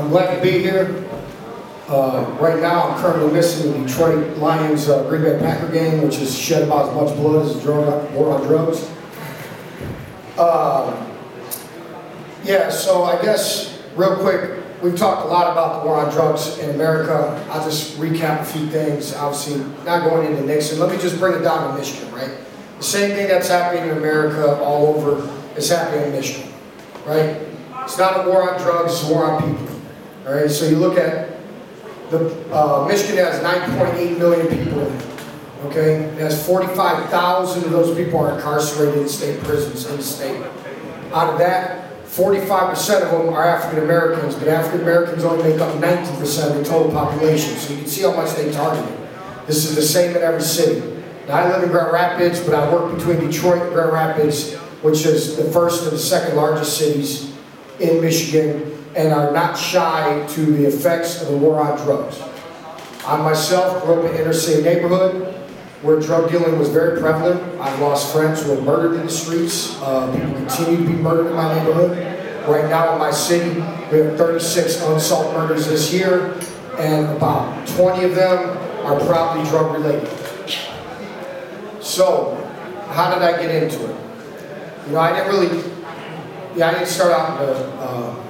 I'm glad to be here. Uh, right now, I'm currently missing the Detroit Lions uh, Green Bay Packer game, which has shed about as much blood as the drug, war on drugs. Uh, yeah, so I guess real quick, we've talked a lot about the war on drugs in America. I'll just recap a few things. Obviously, not going into Nixon. Let me just bring it down to Michigan, right? The same thing that's happening in America all over is happening in Michigan, right? It's not a war on drugs, it's a war on people. All right, so you look at the uh, Michigan has 9.8 million people in it. Okay, it has 45,000 of those people are incarcerated in state prisons in the state. Out of that, 45% of them are African Americans, but African Americans only make up 19% of the total population. So you can see how much they target. This is the same in every city. Now I live in Grand Rapids, but I work between Detroit and Grand Rapids, which is the first and the second largest cities in Michigan and are not shy to the effects of the war on drugs. I myself grew up in an inner city neighborhood where drug dealing was very prevalent. I've lost friends who were murdered in the streets. Uh, people continue to be murdered in my neighborhood. Right now in my city, we have 36 unsolved murders this year, and about 20 of them are probably drug related. So, how did I get into it? You know, I didn't really, yeah, I didn't start out in the, uh,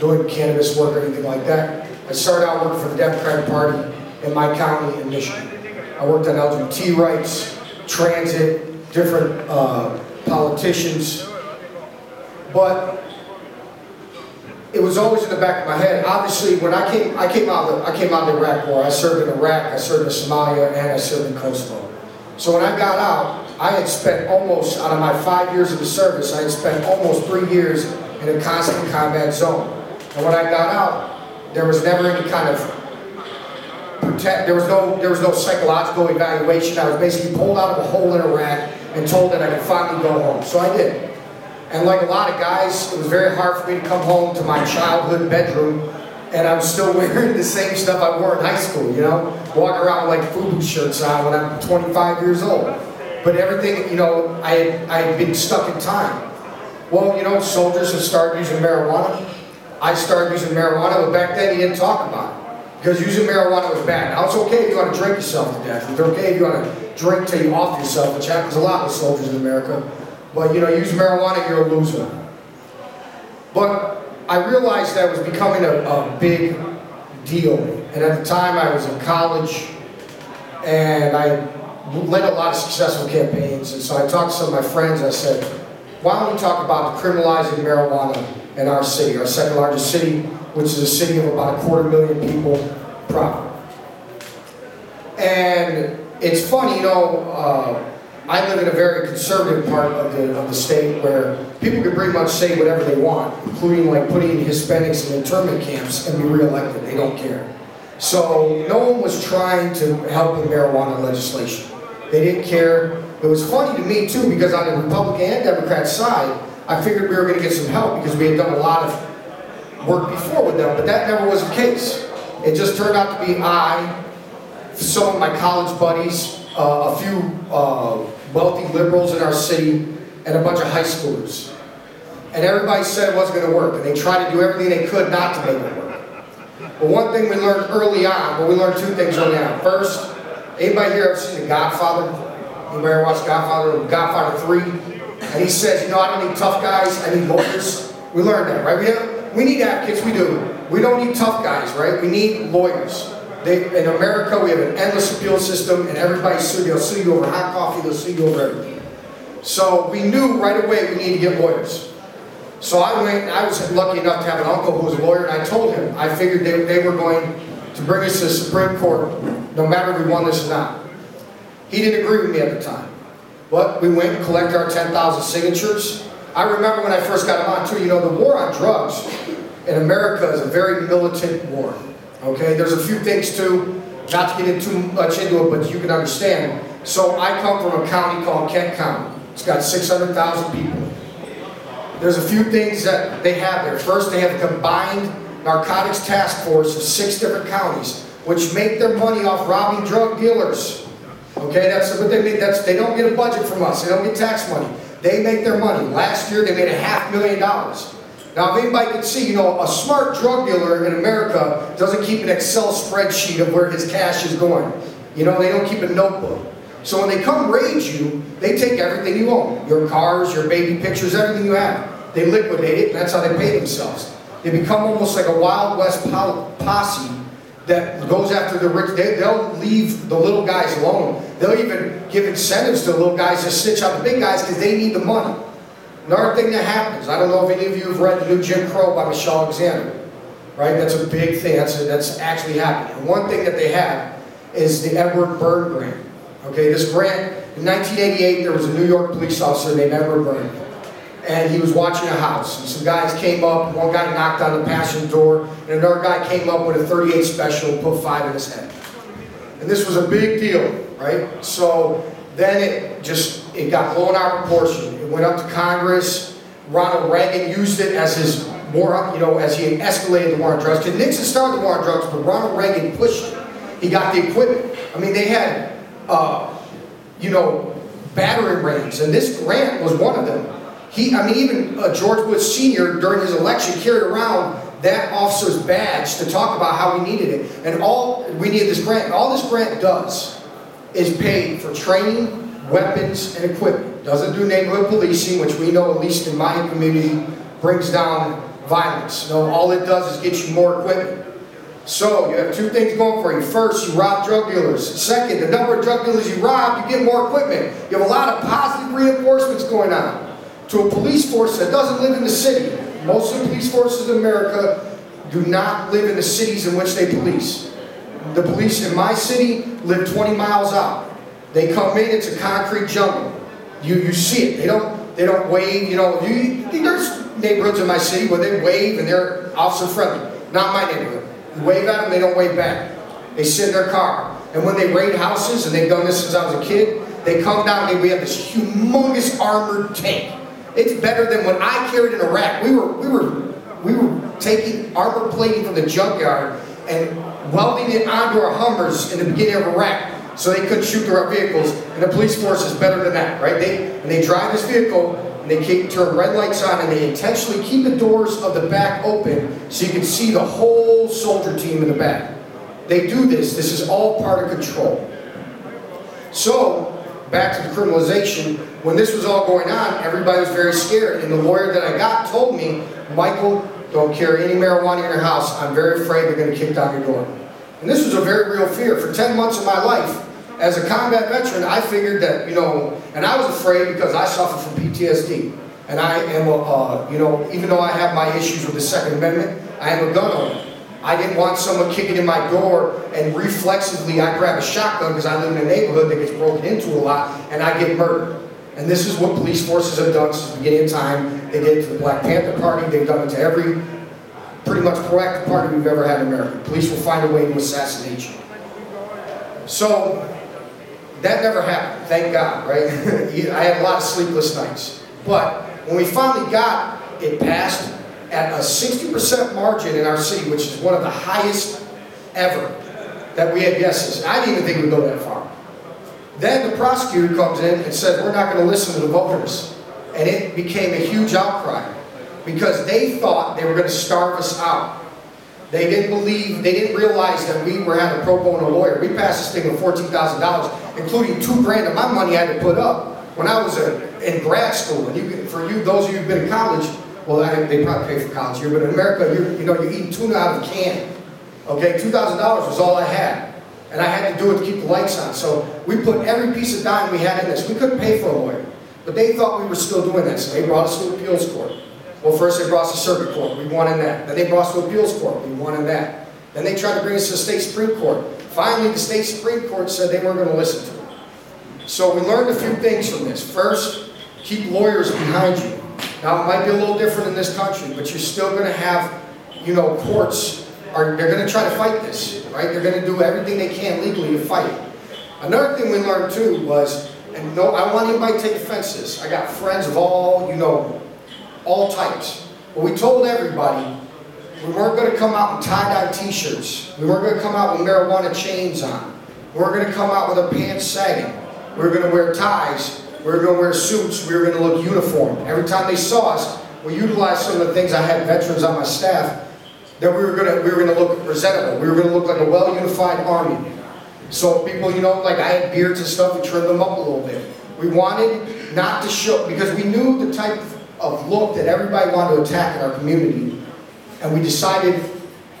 doing cannabis work or anything like that. I started out working for the Democratic Party in my county in Michigan. I worked on LGBT rights, transit, different uh, politicians, but it was always in the back of my head. Obviously, when I came, I came out of the, I came out of the Iraq War. I served in Iraq, I served in Somalia, and I served in Kosovo. So when I got out, I had spent almost out of my five years of the service, I had spent almost three years in a constant combat zone. And when I got out, there was never any kind of protect, there was no, there was no psychological evaluation. I was basically pulled out of a hole in Iraq and told that I could finally go home. So I did. And like a lot of guys, it was very hard for me to come home to my childhood bedroom and I'm still wearing the same stuff I wore in high school, you know? Walking around with like FUBU shirts on when I'm 25 years old. But everything, you know, I had, I had been stuck in time. Well, you know, soldiers have started using marijuana. I started using marijuana, but back then you didn't talk about it. Because using marijuana was bad. Now it's okay if you want to drink yourself to death. It's okay if you want to drink till you off yourself, which happens a lot with soldiers in America. But you know, use marijuana, you're a loser. But I realized that was becoming a, a big deal. And at the time I was in college and I led a lot of successful campaigns. And so I talked to some of my friends, I said, why don't we talk about criminalizing marijuana in our city, our second largest city, which is a city of about a quarter million people proper. And it's funny, you know, uh, I live in a very conservative part of the, of the state where people can pretty much say whatever they want, including like putting Hispanics in internment camps and be reelected. They don't care. So no one was trying to help with marijuana legislation. They didn't care. It was funny to me too because on the Republican and Democrat side, I figured we were going to get some help because we had done a lot of work before with them, but that never was the case. It just turned out to be I, some of my college buddies, uh, a few uh, wealthy liberals in our city, and a bunch of high schoolers. And everybody said it wasn't going to work, and they tried to do everything they could not to make it work. But one thing we learned early on, well, we learned two things early on. First, anybody here ever seen The Godfather? Anybody ever watched Godfather? Godfather 3? And he says, you know, I don't need tough guys, I need lawyers. We learned that, right? We, have, we need advocates, we do. We don't need tough guys, right? We need lawyers. They, in America, we have an endless appeal system, and everybody sue, they'll sue you over hot coffee, they'll sue you over everything. So we knew right away we need to get lawyers. So I went, I was lucky enough to have an uncle who was a lawyer, and I told him, I figured they, they were going to bring us to the Supreme Court, no matter if we won this or not. He didn't agree with me at the time. But we went and collected our 10,000 signatures. I remember when I first got on too, you know, the war on drugs in America is a very militant war. Okay, there's a few things too, not to get in too much into it, but you can understand. So I come from a county called Kent County. It's got 600,000 people. There's a few things that they have there. First, they have a combined narcotics task force of six different counties, which make their money off robbing drug dealers. Okay, that's what they make. That's they don't get a budget from us. They don't get tax money. They make their money. Last year they made a half million dollars. Now, if anybody can see, you know, a smart drug dealer in America doesn't keep an Excel spreadsheet of where his cash is going. You know, they don't keep a notebook. So when they come raid you, they take everything you own. Your cars, your baby pictures, everything you have. They liquidate it, and that's how they pay themselves. They become almost like a Wild West posse that goes after the rich. They, will leave the little guys alone. They'll even give incentives to the little guys to stitch out the big guys because they need the money. Another thing that happens, I don't know if any of you have read The New Jim Crow by Michelle Alexander. Right? That's a big thing. That's, that's actually happening. And one thing that they have is the Edward Byrne grant. Okay, this grant, in 1988, there was a New York police officer named Edward Byrne. And he was watching a house. And some guys came up, one guy knocked on the passenger door, and another guy came up with a 38 special and put five in his head. And this was a big deal, right? So then it just, it got blown out of proportion. It went up to Congress. Ronald Reagan used it as his war, you know, as he escalated the war on drugs. Because Nixon started the war on drugs, but Ronald Reagan pushed it. He got the equipment. I mean, they had, uh, you know, battering rams, and this grant was one of them. He, I mean, even uh, George Bush Sr. during his election carried around that officer's badge to talk about how we needed it. And all, we needed this grant. All this grant does is pay for training, weapons, and equipment. Doesn't do neighborhood policing, which we know, at least in my community, brings down violence. No, all it does is get you more equipment. So you have two things going for you. First, you rob drug dealers. Second, the number of drug dealers you rob, you get more equipment. You have a lot of positive reinforcements going on. To a police force that doesn't live in the city. Most of the police forces in America do not live in the cities in which they police. The police in my city live 20 miles out. They come in, it's a concrete jungle. You, you see it. They don't they don't wave, you know, you, there's neighborhoods in my city where they wave and they're officer friendly. Not my neighborhood. You wave at them, they don't wave back. They sit in their car. And when they raid houses, and they've done this since I was a kid, they come down and we have this humongous armored tank. It's better than what I carried in Iraq. We were, we were, we were taking armor plating from the junkyard and welding it onto our Hummers in the beginning of Iraq so they couldn't shoot through our vehicles. And the police force is better than that, right? They, and they drive this vehicle and they keep, turn red lights on and they intentionally keep the doors of the back open so you can see the whole soldier team in the back. They do this. This is all part of control. So, back to the criminalization, when this was all going on, everybody was very scared. And the lawyer that I got told me, Michael, don't carry any marijuana in your house. I'm very afraid they're going to kick down your door. And this was a very real fear. For 10 months of my life, as a combat veteran, I figured that, you know, and I was afraid because I suffer from PTSD. And I am, a, uh, you know, even though I have my issues with the Second Amendment, I am a gun owner. I didn't want someone kicking in my door and reflexively I grab a shotgun because I live in a neighborhood that gets broken into a lot and I get murdered. And this is what police forces have done since the beginning of time. They did it to the Black Panther Party. They've done it to every pretty much proactive party we've ever had in America. Police will find a way to assassinate you. So that never happened, thank God, right? I had a lot of sleepless nights. But when we finally got it passed at a 60% margin in our city, which is one of the highest ever, that we had yeses. I didn't even think we'd go that far. Then the prosecutor comes in and said, we're not going to listen to the voters. And it became a huge outcry because they thought they were going to starve us out. They didn't believe, they didn't realize that we were having a pro bono lawyer. We passed this thing with $14,000, including two grand of my money I had to put up when I was in grad school. And you, for you, those of you who've been in college, well, I, they probably pay for college here, but in America, you you know, you eat tuna out of a can. Okay, $2,000 was all I had. And I had to do it to keep the lights on. So we put every piece of dime we had in this. We couldn't pay for a lawyer. But they thought we were still doing that, so they brought us to appeals court. Well, first they brought us to circuit court. We won in that. Then they brought us to appeals court. We won in that. Then they tried to bring us to the state supreme court. Finally, the state supreme court said they weren't going to listen to it. So we learned a few things from this. First, keep lawyers behind you. Now, it might be a little different in this country, but you're still going to have, you know, courts are they're going to try to fight this, right? They're going to do everything they can legally to fight it. Another thing we learned too was, and no, I want anybody to take offense to this. I got friends of all, you know, all types. But we told everybody we weren't going to come out in tie-dye t-shirts. We weren't going to come out with marijuana chains on. We weren't going to come out with our pants sagging. We were going to wear ties. We were going to wear suits. We were going to look uniform. Every time they saw us, we utilized some of the things I had veterans on my staff that we were gonna we were gonna look presentable. We were gonna look like a well unified army. So people, you know, like I had beards and stuff, we trimmed them up a little bit. We wanted not to show because we knew the type of look that everybody wanted to attack in our community, and we decided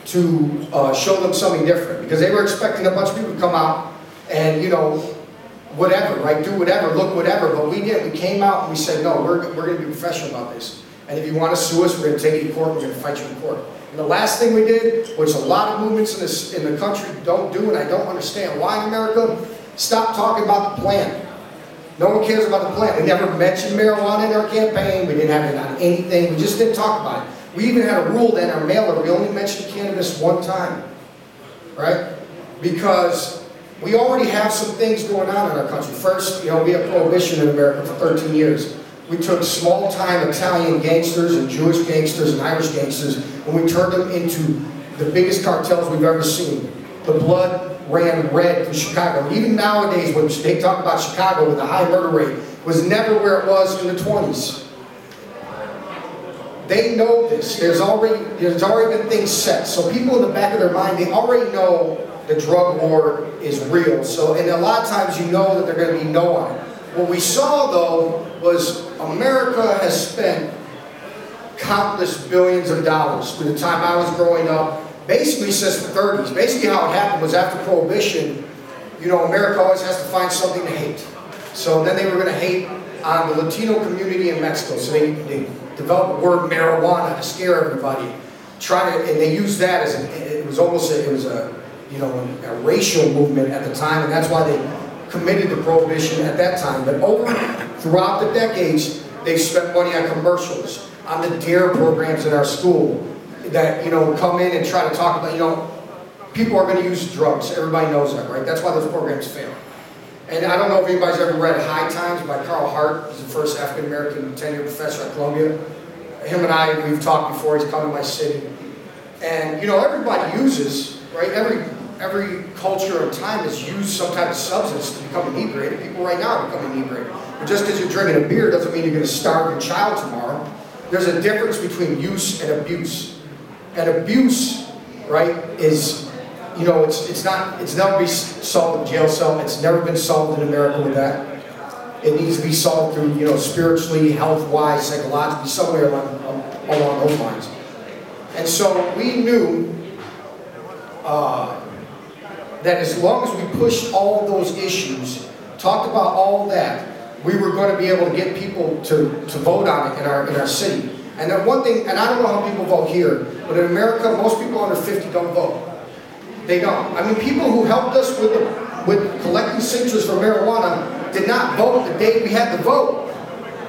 to uh, show them something different because they were expecting a bunch of people to come out and you know whatever, right? Do whatever, look whatever. But we did. We came out and we said, no, we're, we're going to be professional about this. And if you want to sue us, we're going to take you to court. We're going to fight you in court. And the last thing we did, which a lot of movements in, this, in the country don't do, and I don't understand why in America, stop talking about the plan. No one cares about the plan. We never mentioned marijuana in our campaign. We didn't have it on anything. We just didn't talk about it. We even had a rule that in our mailer, we only mentioned cannabis one time. Right? Because we already have some things going on in our country. First, you know, we have prohibition in America for 13 years. We took small-time Italian gangsters and Jewish gangsters and Irish gangsters and we turned them into the biggest cartels we've ever seen. The blood ran red in Chicago. Even nowadays, when they talk about Chicago with a high murder rate, was never where it was in the 20s. They know this. There's already, there's already been things set. So people in the back of their mind, they already know the drug war is real. So, and a lot of times you know that they're going to be no on it. What we saw, though, was America has spent countless billions of dollars through the time I was growing up, basically since the 30s. Basically how it happened was after Prohibition, you know, America always has to find something to hate. So then they were going to hate on the Latino community in Mexico. So they, they developed the word marijuana to scare everybody. Try to, and they used that as, a, it was almost, a, it was a, you know, a racial movement at the time, and that's why they committed to prohibition at that time. But over, throughout the decades, they've spent money on commercials, on the DARE programs in our school that, you know, come in and try to talk about, you know, people are going to use drugs. Everybody knows that, right? That's why those programs fail. And I don't know if anybody's ever read High Times by Carl Hart. He's the first African-American tenure professor at Columbia. Him and I, we've talked before. He's come to my city. And, you know, everybody uses, right? Every every culture and time has used some type of substance to become inebriated. People right now are becoming inebriated. But just because you're drinking a beer doesn't mean you're going to starve your child tomorrow. There's a difference between use and abuse. And abuse, right, is, you know, it's, it's not, it's never been solved in jail cell. It's never been solved in America with that. It needs to be solved through, you know, spiritually, health-wise, psychologically, somewhere along, along those lines. And so we knew uh, that as long as we pushed all those issues, talked about all that, we were going to be able to get people to, to vote on it in our, in our city. And then one thing, and I don't know how people vote here, but in America, most people under 50 don't vote. They don't. I mean, people who helped us with, with collecting signatures for marijuana did not vote the day we had the vote.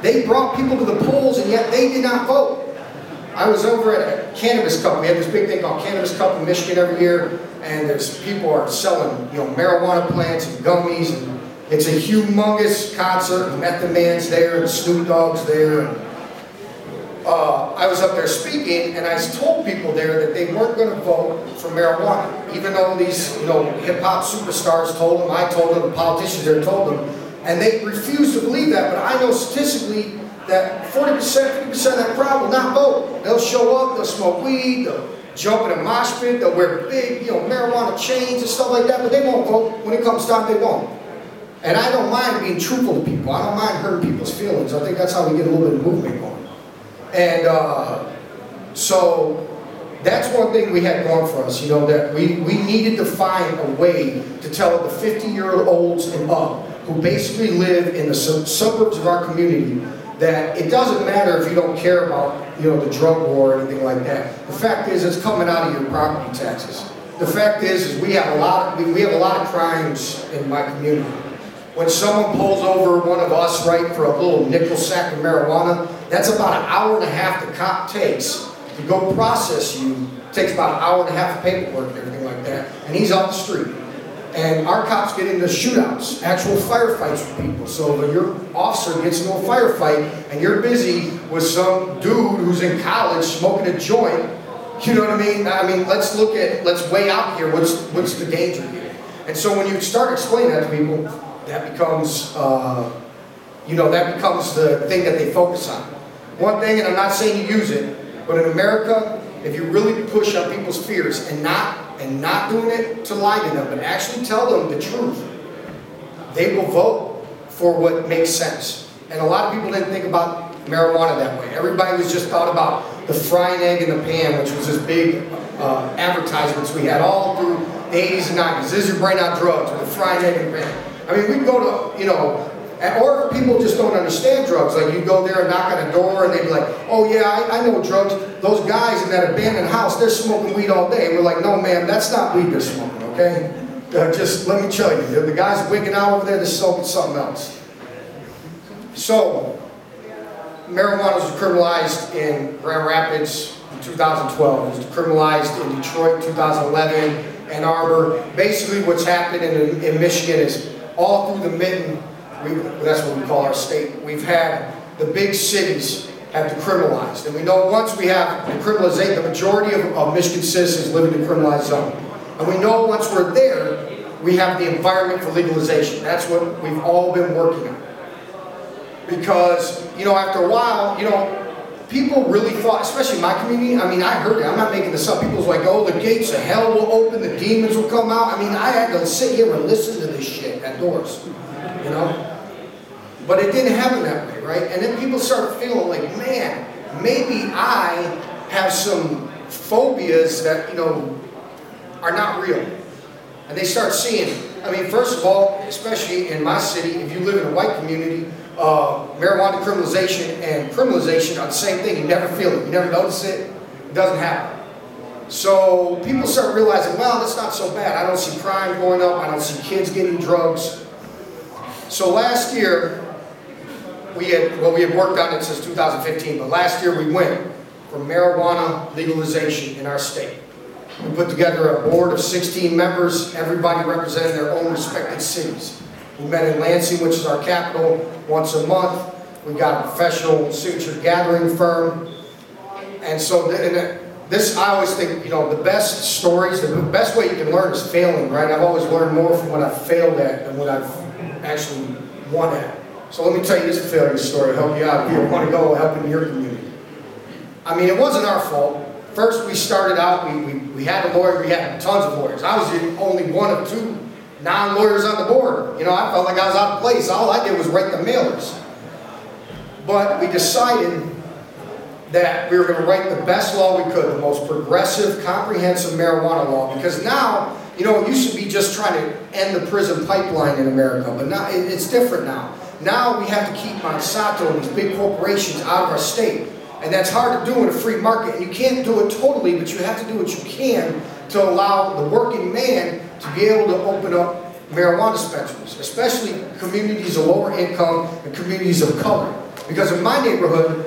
They brought people to the polls, and yet they did not vote. I was over at a Cannabis Cup. We have this big thing called Cannabis Cup in Michigan every year, and there's people are selling, you know, marijuana plants and gummies, and it's a humongous concert. Method Man's there, and Snoop Dogg's there. And, uh, I was up there speaking, and I told people there that they weren't going to vote for marijuana, even though these, you know, hip hop superstars told them, I told them, the politicians there told them, and they refused to believe that. But I know statistically that 40%, 50% of that crowd will not vote. They'll show up, they'll smoke weed, they'll jump in a mosh pit, they'll wear big, you know, marijuana chains and stuff like that, but they won't vote. When it comes time, they won't. And I don't mind being truthful to people. I don't mind hurting people's feelings. I think that's how we get a little bit of movement going. And uh, so that's one thing we had going for us, you know, that we, we needed to find a way to tell the 50-year-olds and up who basically live in the suburbs of our community that it doesn't matter if you don't care about you know the drug war or anything like that. The fact is, it's coming out of your property taxes. The fact is, is we have a lot of, we have a lot of crimes in my community. When someone pulls over one of us, right, for a little nickel sack of marijuana, that's about an hour and a half the cop takes to go process you. It takes about an hour and a half of paperwork and everything like that, and he's off the street. And our cops get into shootouts, actual firefights with people. So when your officer gets into a firefight and you're busy with some dude who's in college smoking a joint, you know what I mean? I mean, let's look at, let's weigh out here what's, what's the danger here. And so when you start explaining that to people, that becomes, uh, you know, that becomes the thing that they focus on. one thing, and I'm not saying you use it, but in America, if you really push on people's fears and not and not doing it to lie to them, but actually tell them the truth, they will vote for what makes sense. And a lot of people didn't think about marijuana that way. Everybody was just thought about the frying egg in the pan, which was this big uh, advertisements we had all through the 80s and 90s. This is your brain out drugs the frying egg in the pan. I mean, we'd go to, you know, or people just don't understand drugs. Like you go there and knock on a door and they'd be like, oh yeah, I, I know drugs. Those guys in that abandoned house, they're smoking weed all day. And we're like, no ma'am, that's not weed they're smoking, okay? Uh, just let me tell you, the guys wigging out over there, they're smoking something else. So, marijuana was decriminalized in Grand Rapids in 2012. It was decriminalized in Detroit 2011, Ann Arbor. Basically what's happened in, in Michigan is all through the mitten we, that's what we call our state. We've had the big cities have decriminalized. And we know once we have decriminalization, the majority of, of Michigan citizens live in the criminalized zone. And we know once we're there, we have the environment for legalization. That's what we've all been working on. Because, you know, after a while, you know, people really thought, especially my community, I mean, I heard it, I'm not making this up. People was like, oh, the gates of hell will open, the demons will come out. I mean, I had to sit here and listen to this shit at doors, you know? But it didn't happen that way, right? And then people start feeling like, man, maybe I have some phobias that, you know, are not real. And they start seeing, I mean, first of all, especially in my city, if you live in a white community, uh, marijuana criminalization and criminalization are the same thing. You never feel it. You never notice it. It doesn't happen. So people start realizing, well, that's not so bad. I don't see crime going up. I don't see kids getting drugs. So last year, we had, well, we had worked on it since 2015, but last year we went for marijuana legalization in our state. We put together a board of 16 members, everybody representing their own respected cities. We met in Lansing, which is our capital, once a month. We got a professional signature gathering firm. And so and this, I always think, you know, the best stories, the best way you can learn is failing, right? I've always learned more from what I've failed at than what I've actually won at. So let me tell you this failure story to help you out you want to go help in your community. I mean, it wasn't our fault. First, we started out, we, we, we had a lawyer, we had tons of lawyers. I was the only one of two non-lawyers on the board. You know, I felt like I was out of place. All I did was write the mailers. But we decided that we were going to write the best law we could, the most progressive, comprehensive marijuana law, because now, you know, it used to be just trying to end the prison pipeline in America, but now it's different now. Now we have to keep Monsanto and these big corporations out of our state. And that's hard to do in a free market. And you can't do it totally, but you have to do what you can to allow the working man to be able to open up marijuana dispensaries, especially communities of lower income and communities of color. Because in my neighborhood,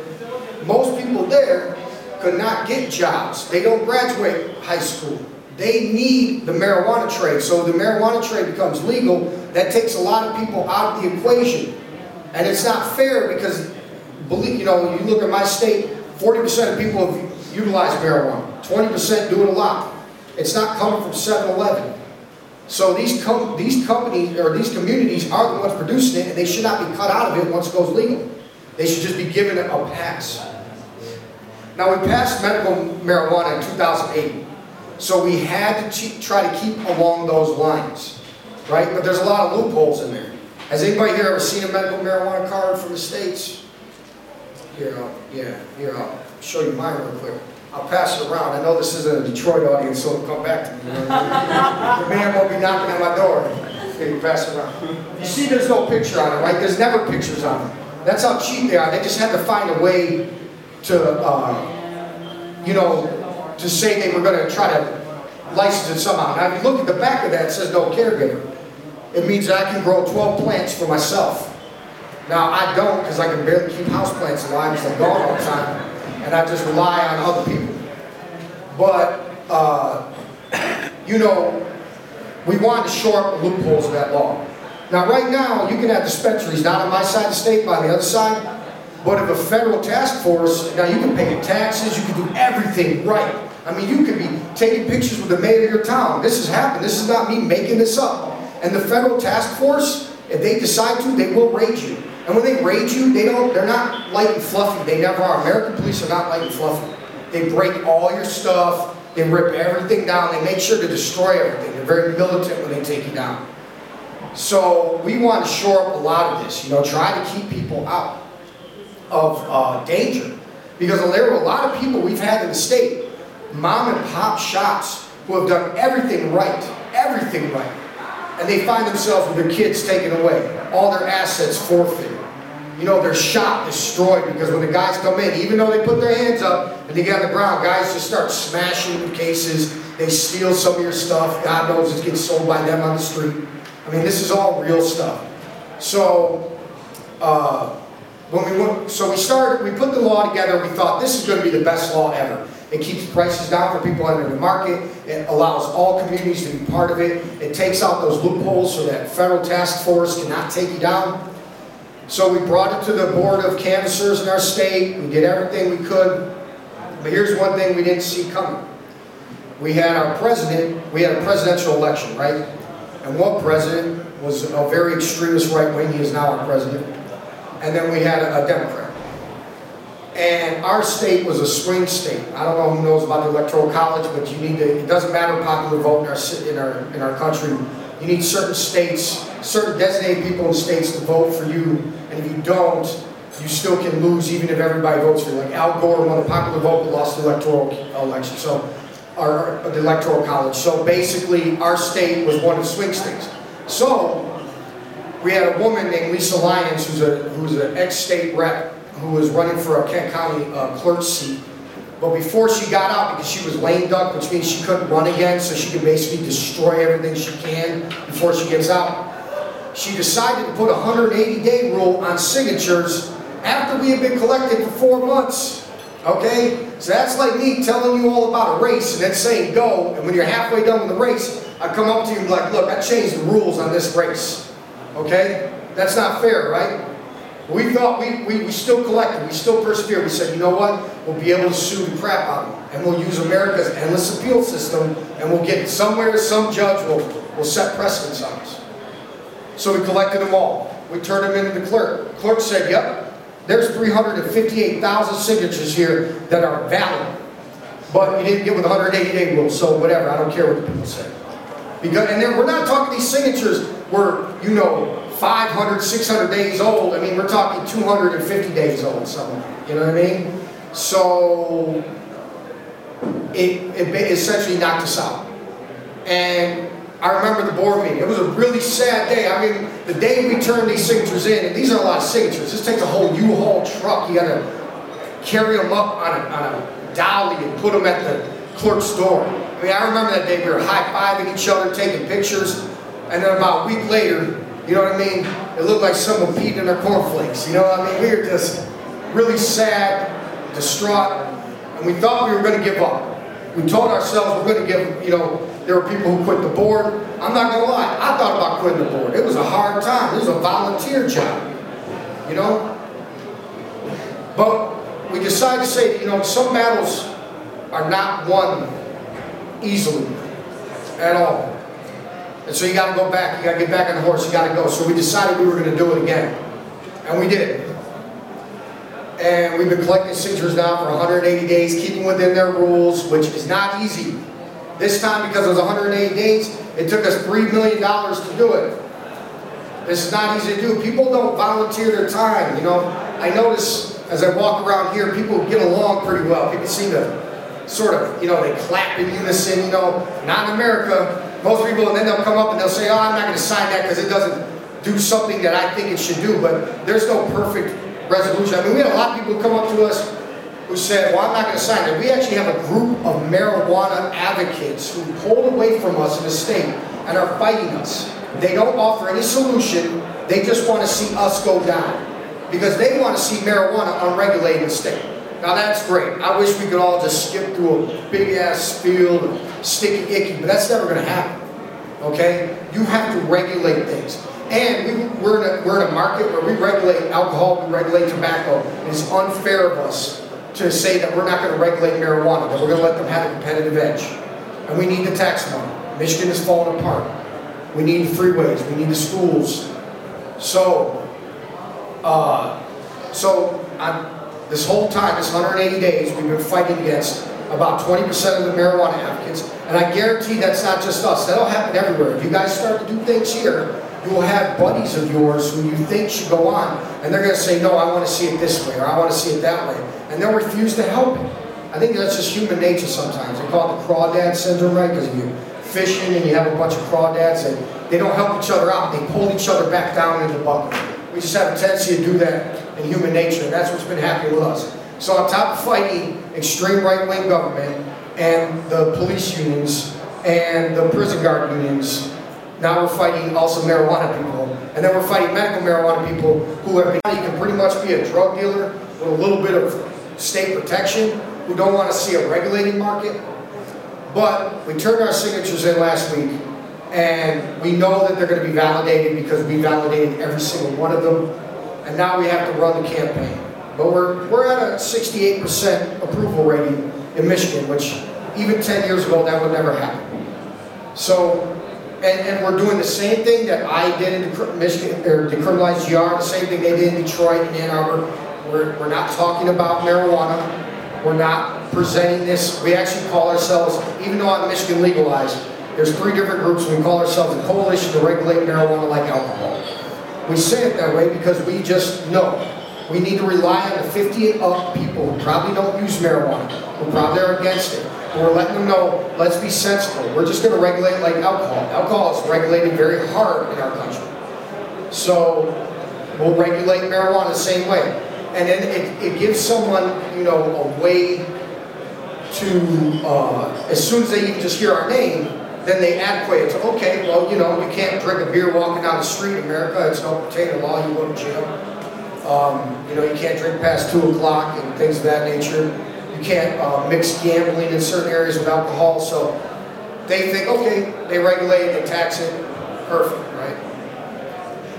most people there could not get jobs. They don't graduate high school. They need the marijuana trade. So the marijuana trade becomes legal. That takes a lot of people out of the equation. And it's not fair because, believe you know, you look at my state, 40% of people have utilized marijuana. 20% do it a lot. It's not coming from 7-Eleven. So these, com these companies, or these communities are the ones producing it, and they should not be cut out of it once it goes legal. They should just be given a pass. Now we passed medical marijuana in 2008. So we had to try to keep along those lines, right? But there's a lot of loopholes in there. Has anybody here ever seen a medical marijuana card from the States? Here, I'll, yeah, here, I'll show you mine real quick. I'll pass it around. I know this isn't a Detroit audience, so it'll come back to me. the man won't be knocking at my door. Okay, you pass it around. You see there's no picture on it, right? There's never pictures on it. That's how cheap they are. They just had to find a way to, uh, you know, to say they were going to try to license it somehow. Now, if you look at the back of that, it says no caregiver it means I can grow 12 plants for myself. Now, I don't because I can barely keep houseplants alive because I'm gone all the time. And I just rely on other people. But, uh, you know, we want to shore up the loopholes of that law. Now, right now, you can have dispensaries not on my side of the state, but on the other side. But if a federal task force, now you can pay your taxes, you can do everything right. I mean, you could be taking pictures with the mayor of your town. This has happened. This is not me making this up. And the federal task force, if they decide to, they will raid you. And when they raid you, they don't, they're not light and fluffy. They never are. American police are not light and fluffy. They break all your stuff. They rip everything down. They make sure to destroy everything. They're very militant when they take you down. So we want to shore up a lot of this. You know, try to keep people out of uh, danger. Because there are a lot of people we've had in the state, mom and pop shops, who have done everything right. Everything right and they find themselves with their kids taken away, all their assets forfeited. You know, they're shot, destroyed, because when the guys come in, even though they put their hands up and they get on the ground, guys just start smashing the cases. They steal some of your stuff. God knows it's getting sold by them on the street. I mean, this is all real stuff. So, uh, when we went, so we started, we put the law together. We thought this is going to be the best law ever. It keeps prices down for people entering the market. It allows all communities to be part of it. It takes out those loopholes so that federal task force cannot take you down. So we brought it to the board of canvassers in our state. We did everything we could. But here's one thing we didn't see coming. We had our president, we had a presidential election, right? And one president was a very extremist right wing. He is now our president. And then we had a, a Democrat. And our state was a swing state. I don't know who knows about the electoral college, but you need to, it doesn't matter popular vote in our, in our, in our country. You need certain states, certain designated people in states to vote for you. And if you don't, you still can lose even if everybody votes for you. Like Al Gore won the popular vote but lost the electoral election. So, the electoral college. So basically, our state was one of the swing states. So, we had a woman named Lisa Lyons, who's a who's an ex-state rep who was running for a Kent County uh, clerk seat. But before she got out, because she was lame duck, which means she couldn't run again, so she could basically destroy everything she can before she gets out, she decided to put a 180-day rule on signatures after we had been collected for four months. Okay? So that's like me telling you all about a race and then saying go, and when you're halfway done with the race, I come up to you and be like, look, I changed the rules on this race. Okay? That's not fair, right? We thought we, we, we still collected, we still persevered. We said, you know what? We'll be able to sue the crap out of them. And we'll use America's endless appeal system and we'll get somewhere, some judge will, will set precedents on us. So we collected them all. We turned them into the clerk. Clerk said, yep, there's 358,000 signatures here that are valid. But you didn't get with the 180-day rule, so whatever, I don't care what the people say. Because, and then we're not talking these signatures were, you know, 500, 600 days old. I mean, we're talking 250 days old, something. You know what I mean? So it, it essentially knocked us out. And I remember the board meeting. It was a really sad day. I mean, the day we turned these signatures in, and these are a lot of signatures. This takes a whole U-Haul truck. You got to carry them up on a, on a dolly and put them at the clerk's door. I mean, I remember that day we were high-fiving each other, taking pictures, and then about a week later, you know what I mean? It looked like someone peed in their cornflakes. You know what I mean? We were just really sad, distraught, and we thought we were going to give up. We told ourselves we're going to give, you know, there were people who quit the board. I'm not going to lie, I thought about quitting the board. It was a hard time. It was a volunteer job, you know? But we decided to say, you know, some battles are not won easily at all. And so you got to go back. You got to get back on the horse. You got to go. So we decided we were going to do it again. And we did. And we've been collecting signatures now for 180 days, keeping within their rules, which is not easy. This time, because it was 180 days, it took us $3 million to do it. This is not easy to do. People don't volunteer their time, you know. I notice as I walk around here, people get along pretty well. People seem to sort of, you know, they clap in unison, you know. Not in America. Most people, and then they'll come up and they'll say, oh, I'm not going to sign that because it doesn't do something that I think it should do. But there's no perfect resolution. I mean, we had a lot of people come up to us who said, well, I'm not going to sign it. We actually have a group of marijuana advocates who pulled away from us in the state and are fighting us. They don't offer any solution. They just want to see us go down because they want to see marijuana unregulated in the state. Now that's great. I wish we could all just skip through a big ass field sticky icky, but that's never going to happen. Okay? You have to regulate things. And we, we're, in a, we're in a market where we regulate alcohol, we regulate tobacco. It's unfair of us to say that we're not going to regulate marijuana, that we're going to let them have a competitive edge. And we need the tax money. Michigan is falling apart. We need freeways. We need the schools. So, Uh, so, on this whole time, this 180 days, we've been fighting against about 20% of the marijuana advocates, and I guarantee that's not just us. That'll happen everywhere. If you guys start to do things here, you will have buddies of yours who you think should go on, and they're going to say, no, I want to see it this way, or I want to see it that way, and they'll refuse to help it. I think that's just human nature sometimes. They call it the crawdad syndrome, right? Because you're fishing and you have a bunch of crawdads, and they don't help each other out. They pull each other back down into the bucket. We just have a tendency to do that human nature, that's what's been happening with us. So on top of fighting extreme right-wing government and the police unions and the prison guard unions, now we're fighting also marijuana people. And then we're fighting medical marijuana people who have been, you can pretty much be a drug dealer with a little bit of state protection, who don't want to see a regulated market. But we turned our signatures in last week, and we know that they're going to be validated because we validated every single one of them. And now we have to run the campaign. But we're, we're at a 68% approval rating in Michigan, which even 10 years ago, that would never happen. So, and, and we're doing the same thing that I did in Michigan, or decriminalized GR, the same thing they did in Detroit and Ann Arbor. We're, we're not talking about marijuana. We're not presenting this. We actually call ourselves, even though I'm Michigan legalized, there's three different groups. And we call ourselves a coalition to regulate marijuana like alcohol. We say it that way because we just know we need to rely on the 50 and up people who probably don't use marijuana, who probably are against it. we're letting them know, let's be sensible. We're just going to regulate like alcohol. Alcohol is regulated very hard in our country. So we'll regulate marijuana the same way. And then it, it gives someone, you know, a way to, uh, as soon as they even just hear our name, then they adequate it to, okay, well, you know, you can't drink a beer walking down the street in America. It's no potato law. You go to jail. Um, you know, you can't drink past 2 o'clock and things of that nature. You can't uh, mix gambling in certain areas with alcohol. So they think, okay, they regulate, they tax it, perfect, right?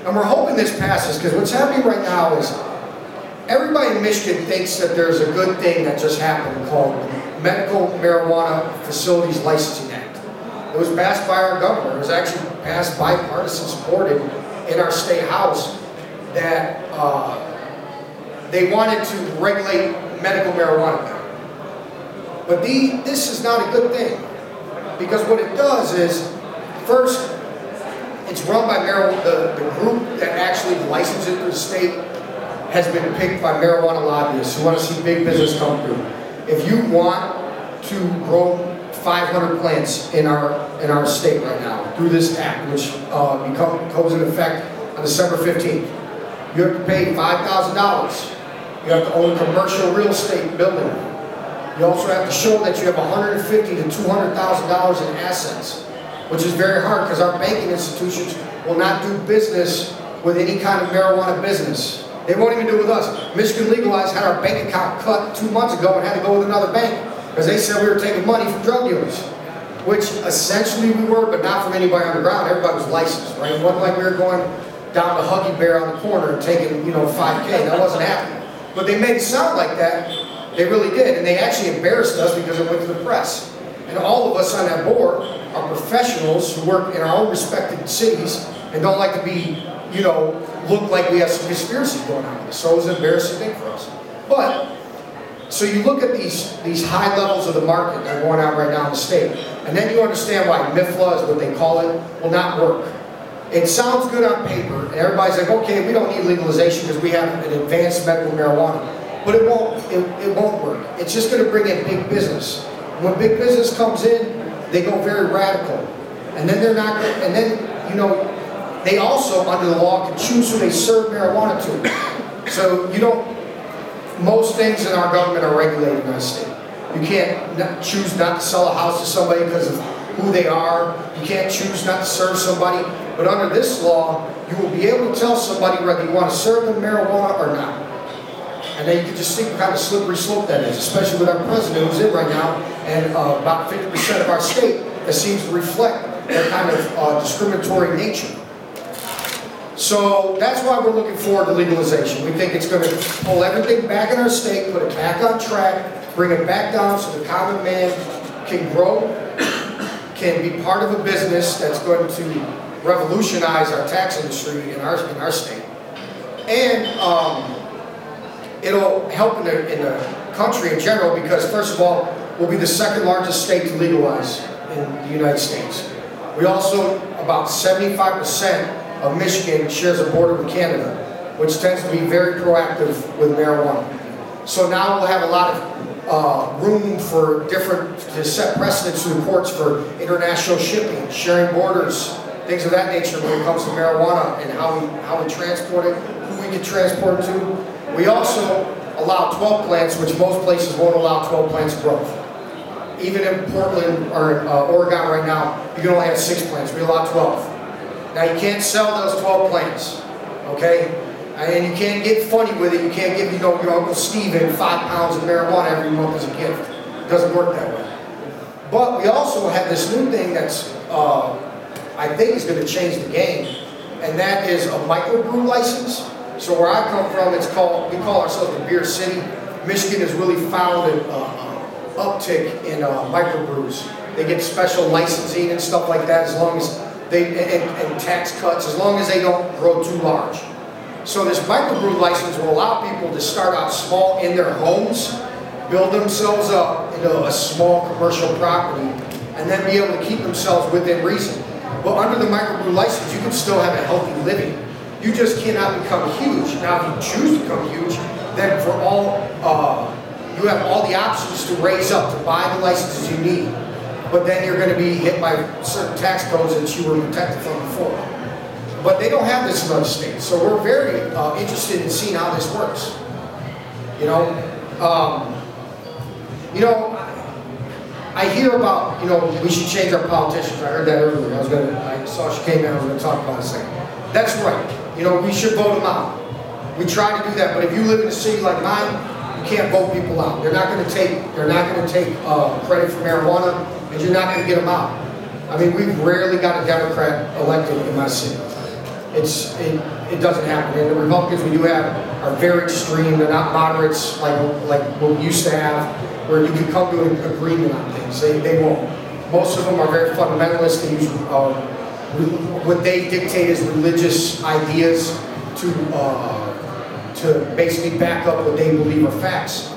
And we're hoping this passes because what's happening right now is everybody in Michigan thinks that there's a good thing that just happened called Medical Marijuana Facilities Licensing. It was passed by our governor. It was actually passed bipartisan supported in our state house that uh, they wanted to regulate medical marijuana. But the, this is not a good thing. Because what it does is, first, it's run by marijuana, the, the group that actually licenses it through the state has been picked by marijuana lobbyists who want to see big business come through. If you want to grow 500 plants in our in our state right now through this act, which uh, become, comes into effect on December 15th, you have to pay $5,000. You have to own a commercial real estate building. You also have to show that you have 150 to $200,000 in assets, which is very hard because our banking institutions will not do business with any kind of marijuana business. They won't even do it with us. Michigan Legalized had our bank account cut two months ago and had to go with another bank because they said we were taking money from drug dealers, which essentially we were, but not from anybody on the ground. Everybody was licensed, right? It wasn't like we were going down to Huggy Bear on the corner and taking, you know, 5K. That wasn't happening. But they made it sound like that. They really did. And they actually embarrassed us because it went to the press. And all of us on that board are professionals who work in our own respected cities and don't like to be, you know, look like we have some conspiracies going on. So it was an embarrassing thing for us. But, so you look at these, these high levels of the market that are going on right now in the state, and then you understand why MIFLA is what they call it, will not work. It sounds good on paper, and everybody's like, okay, we don't need legalization because we have an advanced medical marijuana. But it won't, it, it won't work. It's just going to bring in big business. When big business comes in, they go very radical. And then they're not, and then, you know, they also, under the law, can choose who they serve marijuana to. So you don't, most things in our government are regulated in our state. You can't not, choose not to sell a house to somebody because of who they are. You can't choose not to serve somebody. But under this law, you will be able to tell somebody whether you want to serve them marijuana or not. And then you can just see what kind of slippery slope that is, especially with our president who's in right now, and uh, about 50% of our state that seems to reflect that kind of uh, discriminatory nature. So that's why we're looking forward to legalization. We think it's going to pull everything back in our state, put it back on track, bring it back down so the common man can grow, can be part of a business that's going to revolutionize our tax industry in our, in our state. And um, it'll help in the, in the country in general because first of all, we'll be the second largest state to legalize in the United States. We also, about 75% of Michigan shares a border with Canada, which tends to be very proactive with marijuana. So now we'll have a lot of uh, room for different, to set precedents the courts for international shipping, sharing borders, things of that nature when it comes to marijuana and how we, how we transport it, who we can transport it to. We also allow 12 plants, which most places won't allow 12 plants growth. Even in Portland or uh, Oregon right now, you can only have six plants. We allow 12. Now you can't sell those 12 plants, okay? And you can't get funny with it. You can't give you know your Uncle Steven five pounds of marijuana every month as a gift. It doesn't work that way. But we also have this new thing that's uh, I think is going to change the game, and that is a microbrew license. So where I come from, it's called we call ourselves the beer city. Michigan has really found an uh, uptick in uh, microbrews. They get special licensing and stuff like that as long as they and, and tax cuts as long as they don't grow too large. So this microbrew license will allow people to start out small in their homes, build themselves up into a small commercial property, and then be able to keep themselves within reason. But under the microbrew license, you can still have a healthy living. You just cannot become huge. Now, if you choose to become huge, then for all, uh, you have all the options to raise up, to buy the licenses you need. But then you're going to be hit by certain tax codes that you were protected from before. But they don't have this in other states. So we're very uh, interested in seeing how this works. You know, um, you know, I hear about, you know, we should change our politicians. I heard that earlier. I was to, I saw she came in, I was to talk about it a second. That's right. You know, we should vote them out. We try to do that, but if you live in a city like mine, you can't vote people out. They're not going to take, they're not going to take uh, credit for marijuana, and you're not going to get them out. I mean, we've rarely got a Democrat elected in my city. It's, it, it doesn't happen. And the Republicans we do have are very extreme. They're not moderates like, like what we used to have, where you can come to an agreement on things. They, they won't. Most of them are very fundamentalist. They use uh, what they dictate as religious ideas to, uh, to basically back up what they believe are facts.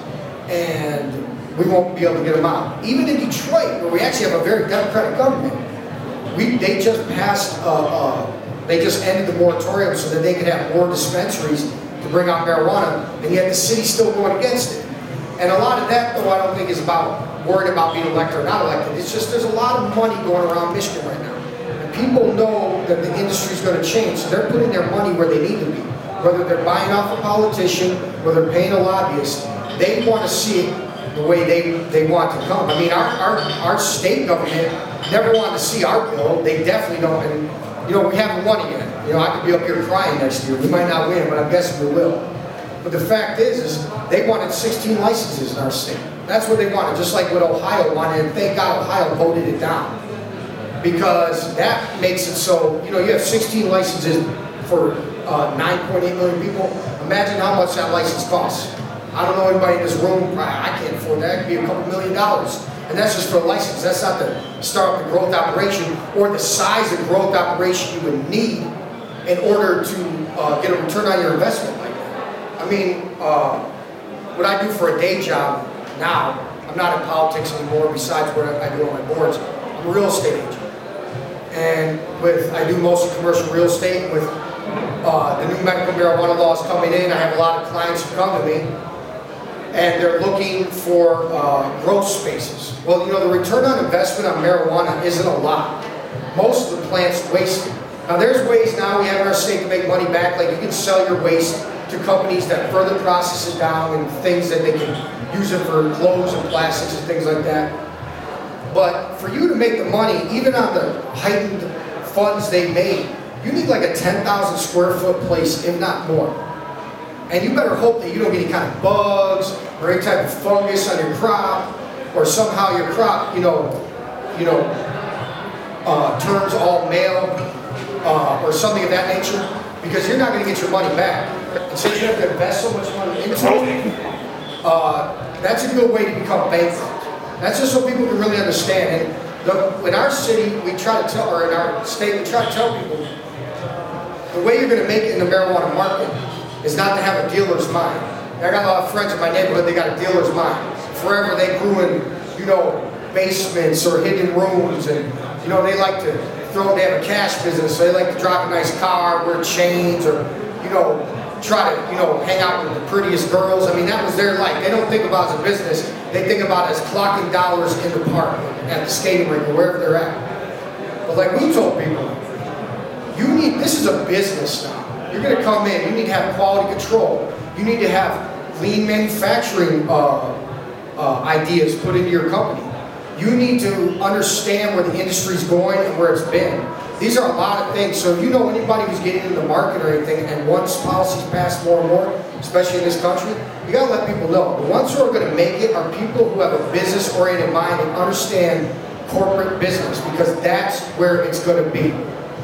And we won't be able to get them out. Even in Detroit, where we actually have a very democratic government, we, they just passed uh, uh they just ended the moratorium so that they could have more dispensaries to bring out marijuana, and yet the city's still going against it. And a lot of that, though, I don't think is about worrying about being elected or not elected. It's just there's a lot of money going around Michigan right now. And people know that the industry's going to change, so they're putting their money where they need to be. Whether they're buying off a politician, whether they're paying a lobbyist, they want to see it the way they, they want to come. I mean, our, our, our state government never wanted to see our bill. They definitely don't. And you know, we haven't won it yet. You know, I could be up here crying next year. We might not win, but I'm guessing we will. But the fact is, is they wanted 16 licenses in our state. That's what they wanted, just like what Ohio wanted, and thank God Ohio voted it down. Because that makes it so, you know, you have 16 licenses for uh, 9.8 million people. Imagine how much that license costs. I don't know anybody in this room, I can't afford that. It could be a couple million dollars. And that's just for a license. That's not to start the growth operation or the size of growth operation you would need in order to uh, get a return on your investment like that. I mean, uh, what I do for a day job now, I'm not in politics anymore besides what I do on my boards. I'm a real estate agent. And with, I do most of commercial real estate with uh, the new medical marijuana laws coming in. I have a lot of clients who come to me and they're looking for uh, growth spaces. Well, you know, the return on investment on marijuana isn't a lot. Most of the plant's wasted. Now, there's ways now we have in our state to make money back, like you can sell your waste to companies that further process it down and things that they can use it for clothes and plastics and things like that. But for you to make the money, even on the heightened funds they made, you need like a 10,000 square foot place, if not more. And you better hope that you don't get any kind of bugs or any type of fungus on your crop, or somehow your crop, you know, you know, uh, turns all male, uh, or something of that nature, because you're not going to get your money back. And since you have to invest so much money into it, uh, that's a good way to become bankrupt. That's just so people can really understand. And the, in our city, we try to tell, or in our state, we try to tell people, the way you're going to make it in the marijuana market is not to have a dealer's mind. I got a lot of friends in my neighborhood, they got a dealer's mind. Forever they grew in, you know, basements or hidden rooms and, you know, they like to throw, they have a cash business, so they like to drive a nice car, wear chains or, you know, try to, you know, hang out with the prettiest girls. I mean, that was their life. They don't think about as a business. They think about as clocking dollars in the park, at the skating rink, or wherever they're at. But like we told people, you need, this is a business now. You're going to come in, you need to have quality control. You need to have lean manufacturing uh, uh, ideas put into your company. You need to understand where the industry's going and where it's been. These are a lot of things. So if you know anybody who's getting into the market or anything, and once policies pass more and more, especially in this country, you gotta let people know. The ones who are gonna make it are people who have a business-oriented mind and understand corporate business, because that's where it's gonna be.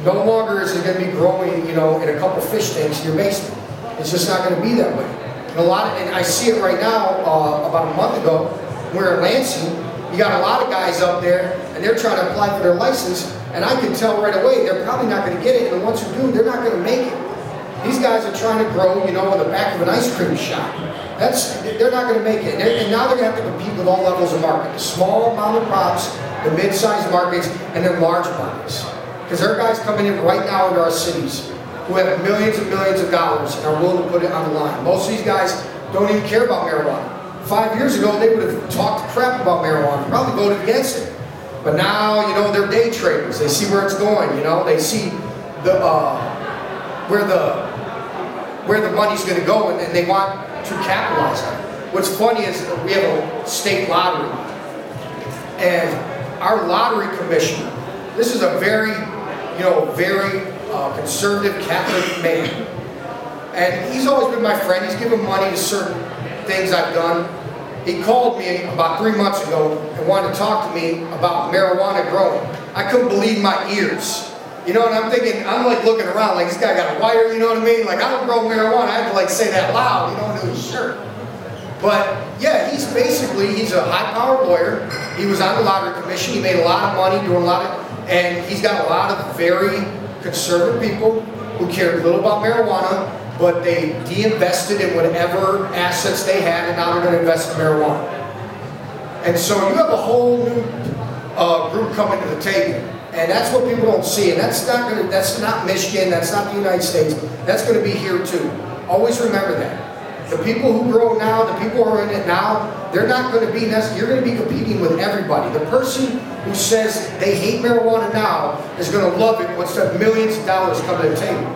No longer is it gonna be growing, you know, in a couple fish tanks in your basement. It's just not gonna be that way. And a lot of, and I see it right now, uh, about a month ago, we're in Lansing, you got a lot of guys up there, and they're trying to apply for their license, and I can tell right away they're probably not going to get it, and the ones who do, they're not going to make it. These guys are trying to grow, you know, on the back of an ice cream shop. That's they're not going to make it, and, and now they're going to have to compete with all levels of market: the small mom and pops, the mid-sized markets, and then large markets. Because there are guys coming in right now into our cities who have millions and millions of dollars and are willing to put it on the line. Most of these guys don't even care about marijuana. Five years ago, they would have talked crap about marijuana, probably voted against it. But now, you know, they're day traders. They see where it's going. You know, they see the uh, where the where the money's going to go, and, and they want to capitalize on it. What's funny is we have a state lottery, and our lottery commissioner. This is a very, you know, very uh, conservative Catholic man, and he's always been my friend. He's given money to certain things I've done he called me about three months ago and wanted to talk to me about marijuana growing. I couldn't believe my ears. You know, and I'm thinking, I'm like looking around, like this guy got a wire, you know what I mean? Like I don't grow marijuana, I have to like say that loud, you know, into his shirt. But yeah, he's basically, he's a high-powered lawyer. He was on the lottery commission. He made a lot of money doing a lot of, and he's got a lot of very conservative people who care little about marijuana, but they de-invested in whatever assets they had, and now they're going to invest in marijuana. And so you have a whole new uh, group coming to the table, and that's what people don't see. And that's not going to, that's not Michigan, that's not the United States. That's going to be here too. Always remember that. The people who grow now, the people who are in it now, they're not going to be, you're going to be competing with everybody. The person who says they hate marijuana now is going to love it once the millions of dollars come to the table.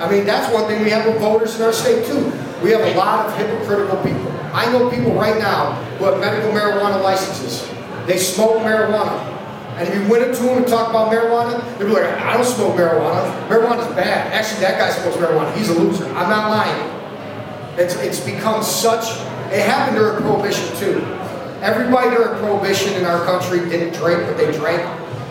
I mean, that's one thing we have with voters in our state too. We have a lot of hypocritical people. I know people right now who have medical marijuana licenses. They smoke marijuana. And if you went up to them and talk about marijuana, they'd be like, I don't smoke marijuana. Marijuana's bad. Actually, that guy smokes marijuana. He's a loser. I'm not lying. It's, it's become such, it happened during Prohibition too. Everybody during Prohibition in our country didn't drink, but they drank.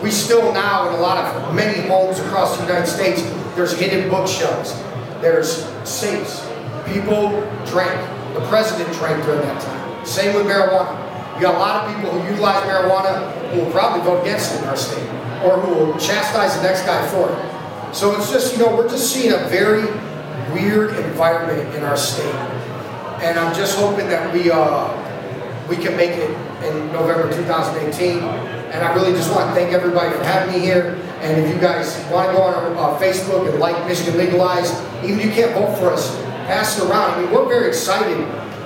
We still now, in a lot of, many homes across the United States, there's hidden bookshelves. There's safes. People drank. The president drank during that time. Same with marijuana. You got a lot of people who utilize marijuana who will probably vote against it in our state, or who will chastise the next guy for it. So it's just, you know, we're just seeing a very weird environment in our state. And I'm just hoping that we uh, we can make it in November 2018. And I really just want to thank everybody for having me here. And if you guys want to go on our, uh, Facebook and like Michigan Legalized, even if you can't vote for us, pass it around. I mean, we're very excited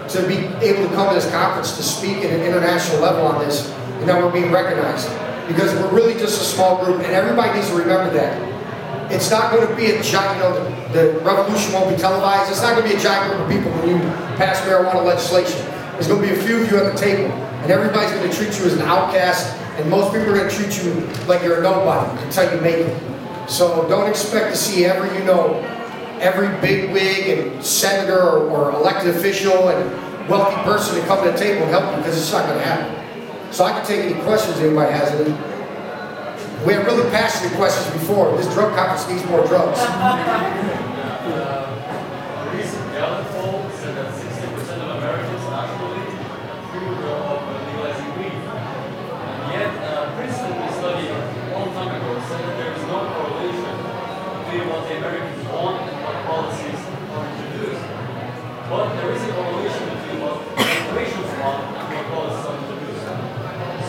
to be able to come to this conference to speak at an international level on this, and that we're being recognized. Because we're really just a small group, and everybody needs to remember that. It's not going to be a giant, you know, the, the revolution won't be televised. It's not going to be a giant group of people when you pass marijuana legislation. There's going to be a few of you at the table, and everybody's going to treat you as an outcast and most people are going to treat you like you're a nobody until you make it. So don't expect to see every, you know, every big wig and senator or, or elected official and wealthy person to come to the table and help you because it's not going to happen. So I can take any questions anybody has. And we had really passionate questions before. This drug conference needs more drugs. what the Americans want and what policies are introduced. But there is a correlation between what corporations want and what causes some to do so.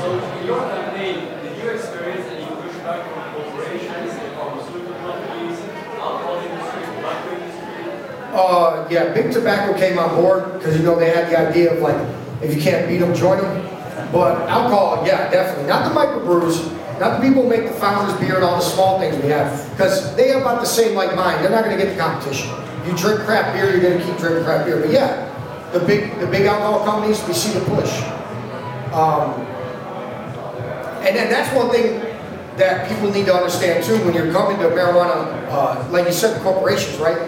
So in your campaign, did you experience any pushback from corporations, the pharmaceutical companies, alcohol industry, tobacco industry? Uh, yeah, Big Tobacco came on board because you know they had the idea of like, if you can't beat them, join them. But alcohol, yeah, definitely. Not the microbrews, not the people who make the founders beer and all the small things we have, because they have about the same like mine. They're not going to get the competition. You drink crap beer, you're going to keep drinking crap beer. But yeah, the big the big alcohol companies, we see the push. Um, and then that's one thing that people need to understand too when you're coming to marijuana, uh, like you said, corporations, right?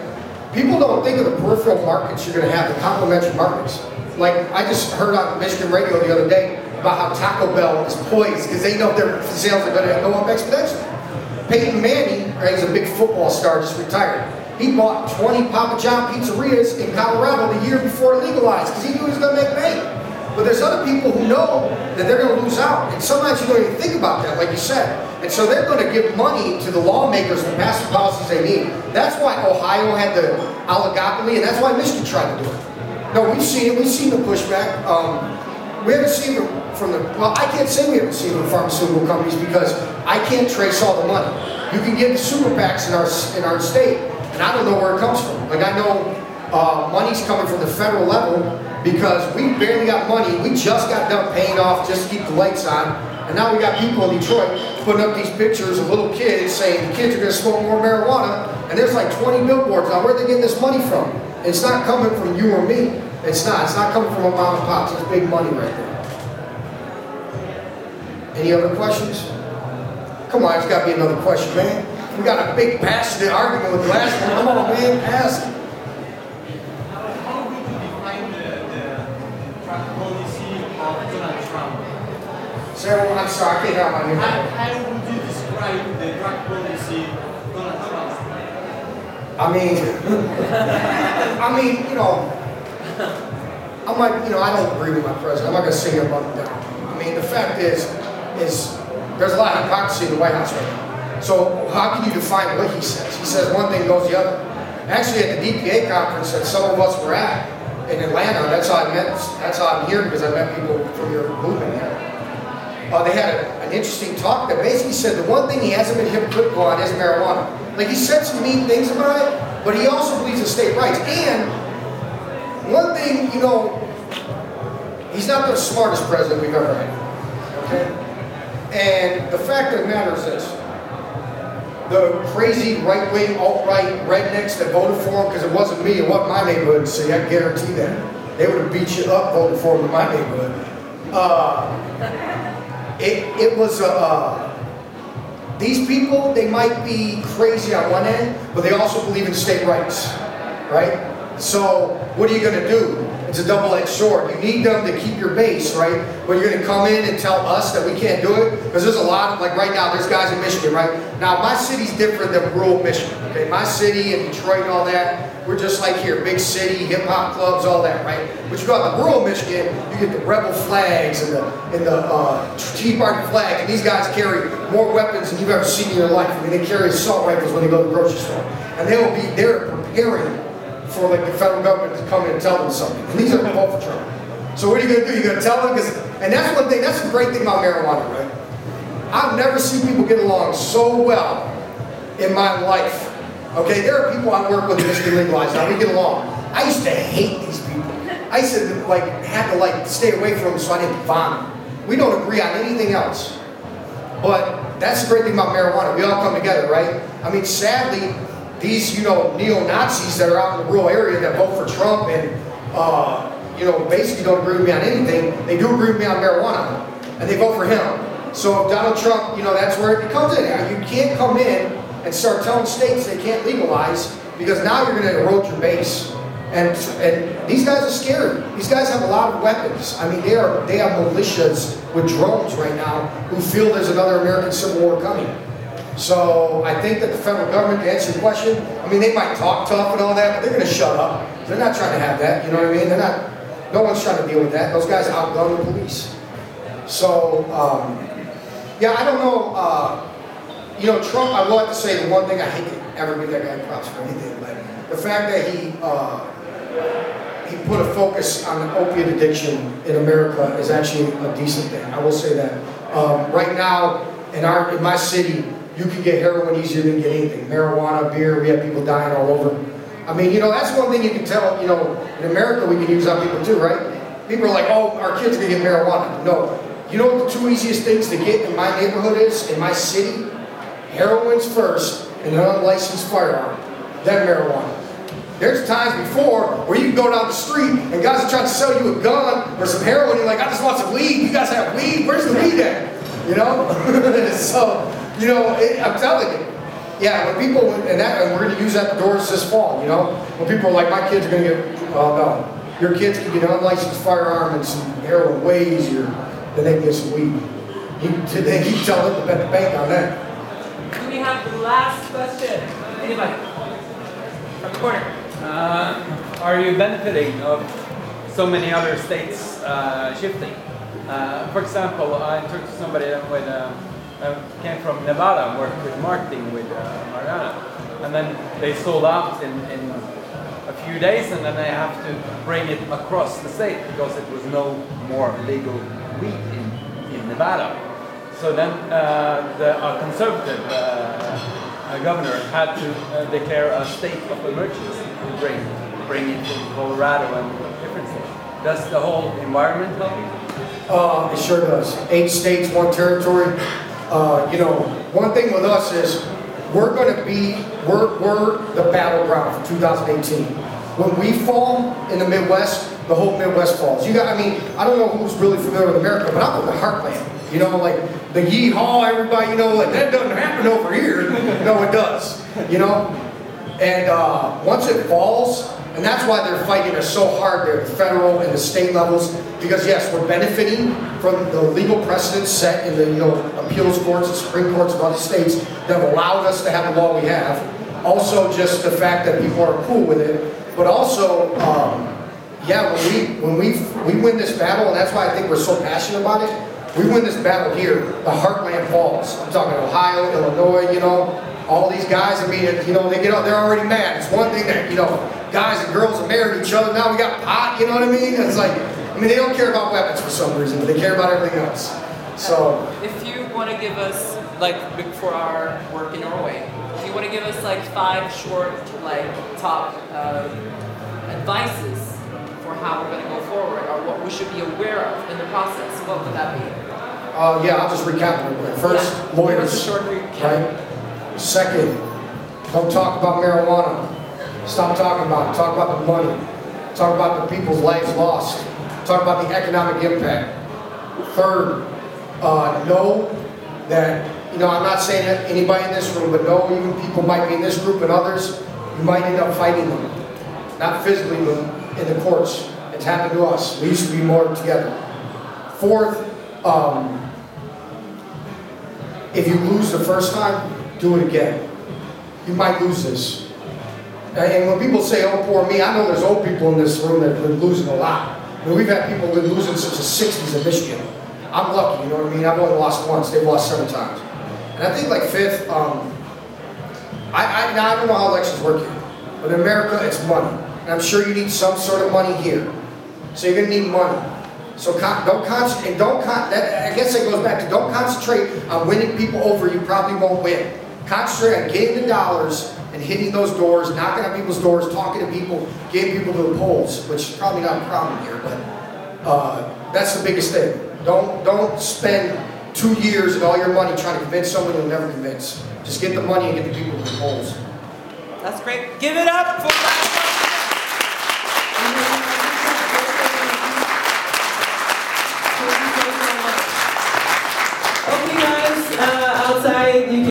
People don't think of the peripheral markets you're going to have, the complementary markets. Like I just heard on Michigan radio the other day about how Taco Bell is poised because they know their sales are going to go up exponentially. Peyton Manning, right, he's a big football star, just retired. He bought 20 Papa John pizzerias in Colorado the year before it legalized because he knew he was going to make bank. But there's other people who know that they're going to lose out. And sometimes you don't even think about that, like you said. And so they're going to give money to the lawmakers to pass the policies they need. That's why Ohio had the oligopoly, and that's why Michigan tried to do it. No, we've seen it. We've seen the pushback. Um, we haven't seen it from the, well, I can't say we haven't seen it from pharmaceutical companies because I can't trace all the money. You can get the super PACs in our, in our state, and I don't know where it comes from. Like I know uh, money's coming from the federal level because we barely got money. We just got done paying off just to keep the lights on. And now we got people in Detroit putting up these pictures of little kids saying the kids are going to smoke more marijuana. And there's like 20 billboards. Now, where are they getting this money from? It's not coming from you or me. It's not. It's not coming from a mom and pop. It's big money right there. Any other questions? Come on, it's got to be another question, man. We got a big passionate argument with the last one. Come on, man, ask. How, how would you define the, the drug policy of Donald Trump? I'm sorry, I can't hear my How, how would you describe the drug policy of Donald Trump? I mean, I mean, you know, I'm like, you know, I don't agree with my president. I'm not going to sit here up and down. I mean, the fact is, is there's a lot of hypocrisy in the White House right now. So how can you define what he says? He says one thing, goes the other. Actually, at the DPA conference that some of us were at in Atlanta, that's how I met. That's how I'm here because I met people from your movement here. Uh, they had a, an interesting talk that basically said the one thing he hasn't been hypocritical on is marijuana. Like he said some mean things about it, but he also believes in state rights. And one thing, you know, he's not the smartest president we've ever had. Okay? And the fact of the matter is this. The crazy right-wing, alt-right rednecks that voted for him, because it wasn't me, it wasn't my neighborhood, so I guarantee that. They would have beat you up voting for him in my neighborhood. Uh, it, it was a, uh, these people, they might be crazy on one end, but they also believe in state rights, right? So what are you going to do? It's a double-edged sword. You need them to keep your base, right? But you're going to come in and tell us that we can't do it? Because there's a lot of, like right now, there's guys in Michigan, right? Now, my city's different than rural Michigan, okay? My city and Detroit and all that, we're just like here, big city, hip-hop clubs, all that, right? But you go out to rural Michigan, you get the rebel flags and the, and the uh, Tea Party flag, and these guys carry more weapons than you've ever seen in your life. I mean, they carry assault rifles when they go to the grocery store. And they will be there preparing for like the federal government to come in and tell them something. And these are the for Trump. So what are you gonna do? You're gonna tell them? Because, and that's one thing, that's the great thing about marijuana, right? I've never seen people get along so well in my life. Okay, there are people I work with in Michigan legalized, now we get along. I used to hate these people. I used to like have to like stay away from them so I didn't vomit. We don't agree on anything else. But that's the great thing about marijuana. We all come together, right? I mean, sadly, these, you know, neo-Nazis that are out in the rural area that vote for Trump and, uh, you know, basically don't agree with me on anything, they do agree with me on marijuana. And they vote for him. So if Donald Trump, you know, that's where it comes in. You can't come in and start telling states they can't legalize because now you're going to erode your base. And, and these guys are scary. These guys have a lot of weapons. I mean, they are they have militias with drones right now who feel there's another American Civil War coming. So I think that the federal government, to answer your question, I mean, they might talk tough and all that, but they're going to shut up. They're not trying to have that, you know what I mean? They're not, no one's trying to deal with that. Those guys outgun the police. So, um, yeah, I don't know, uh, you know, Trump, I have to say the one thing, I hate to ever give that guy props for anything, but the fact that he, uh, he put a focus on opiate addiction in America is actually a decent thing. I will say that. Um, right now, in our in my city, you can get heroin easier than get anything. Marijuana, beer, we have people dying all over. I mean, you know, that's one thing you can tell. You know, in America, we can use on people too, right? People are like, "Oh, our kids are gonna get marijuana." No, you know what the two easiest things to get in my neighborhood is in my city? Heroin's first, and an unlicensed firearm, then marijuana. There's times before where you can go down the street and guys are trying to sell you a gun or some heroin. You're like, I just want some weed. You guys have weed? Where's the weed at? You know? so, you know, it, I'm telling you. Yeah, when people, and that, and we're going to use that doors this fall, you know? When people are like, my kids are going to get, oh no. Your kids can get an unlicensed firearm and some heroin way easier than they can get some weed. You, they keep telling them to bet the bank on that. We have the last question? Anybody? From the corner. Uh, are you benefiting of so many other states uh, shifting? Uh, for example, I talked to somebody that with, uh, uh, came from Nevada and worked with marketing with uh, Mariana, and then they sold out in, in a few days, and then they have to bring it across the state because it was no more legal wheat in, in Nevada. So then uh, the uh, conservative uh, uh, governor had to uh, declare a state of emergency to bring, bring it to Colorado and different states. Does the whole environment help you? Uh, it sure does. Eight states, one territory. Uh, you know, one thing with us is we're going to be, we're, we're the battleground for 2018. When we fall in the Midwest, the whole Midwest falls. You got, I mean, I don't know who's really familiar with America, but I'm from the heartland. You know, like the yeehaw, everybody, you know, like that doesn't happen over here. no, it does. You know? And uh, once it falls, and that's why they're fighting us so hard there, the federal and the state levels, because yes, we're benefiting from the legal precedents set in the you know appeals courts and Supreme Courts of other states that have allowed us to have the law we have. Also, just the fact that people are cool with it, but also, um, yeah, when we when we we win this battle, and that's why I think we're so passionate about it. We win this battle here, the heartland falls. I'm talking Ohio, Illinois, you know, all these guys. I mean, you know, they get out, they're already mad. It's one thing that you know, guys and girls are married each other. Now we got pot. You know what I mean? It's like, I mean, they don't care about weapons for some reason, but they care about everything else. So. If you want to give us, like, for our work in Norway, if you want to give us like five short, like, top uh, advices for how we're going to go forward, or what we should be aware of in the process, what would that be? Uh, yeah, I'll just recap real quick. First, Yeah. Lawyers. us a short recap. Right? Second, don't talk about marijuana. Stop talking about it. Talk about the money. Talk about the people's lives lost. Talk about the economic impact. Third, uh, know that, you know, I'm not saying that anybody in this room, but know even people might be in this group and others, you might end up fighting them. Not physically, but in the courts. It's happened to us. We used to be more together. Fourth, um, if you lose the first time, do it again. You might lose this. And- when people say, oh, poor me, I know there's old people in this room that have been losing a lot. I mean, we've had people been losing since the 60s in Michigan. I'm lucky, you know what I mean? I've only lost once, they've lost seven times. And I think like fifth, um, I, I, now I don't know how elections work here, but in America, it's money. And I'm sure you need some sort of money here. So you're gonna need money. So con- don't concentrate, and don't con- that, I guess it goes back to don't concentrate on winning people over. You probably won't win. Concentrate on getting the dollars and hitting those doors, knocking on people's doors, talking to people, getting people to the polls, which is probably not a problem here, but uh, that's the biggest thing. Don't don't spend two years and all your money trying to convince someone you'll never convince. Just get the money and get the people to the polls. That's great. Give it up for Okay, guys, outside you.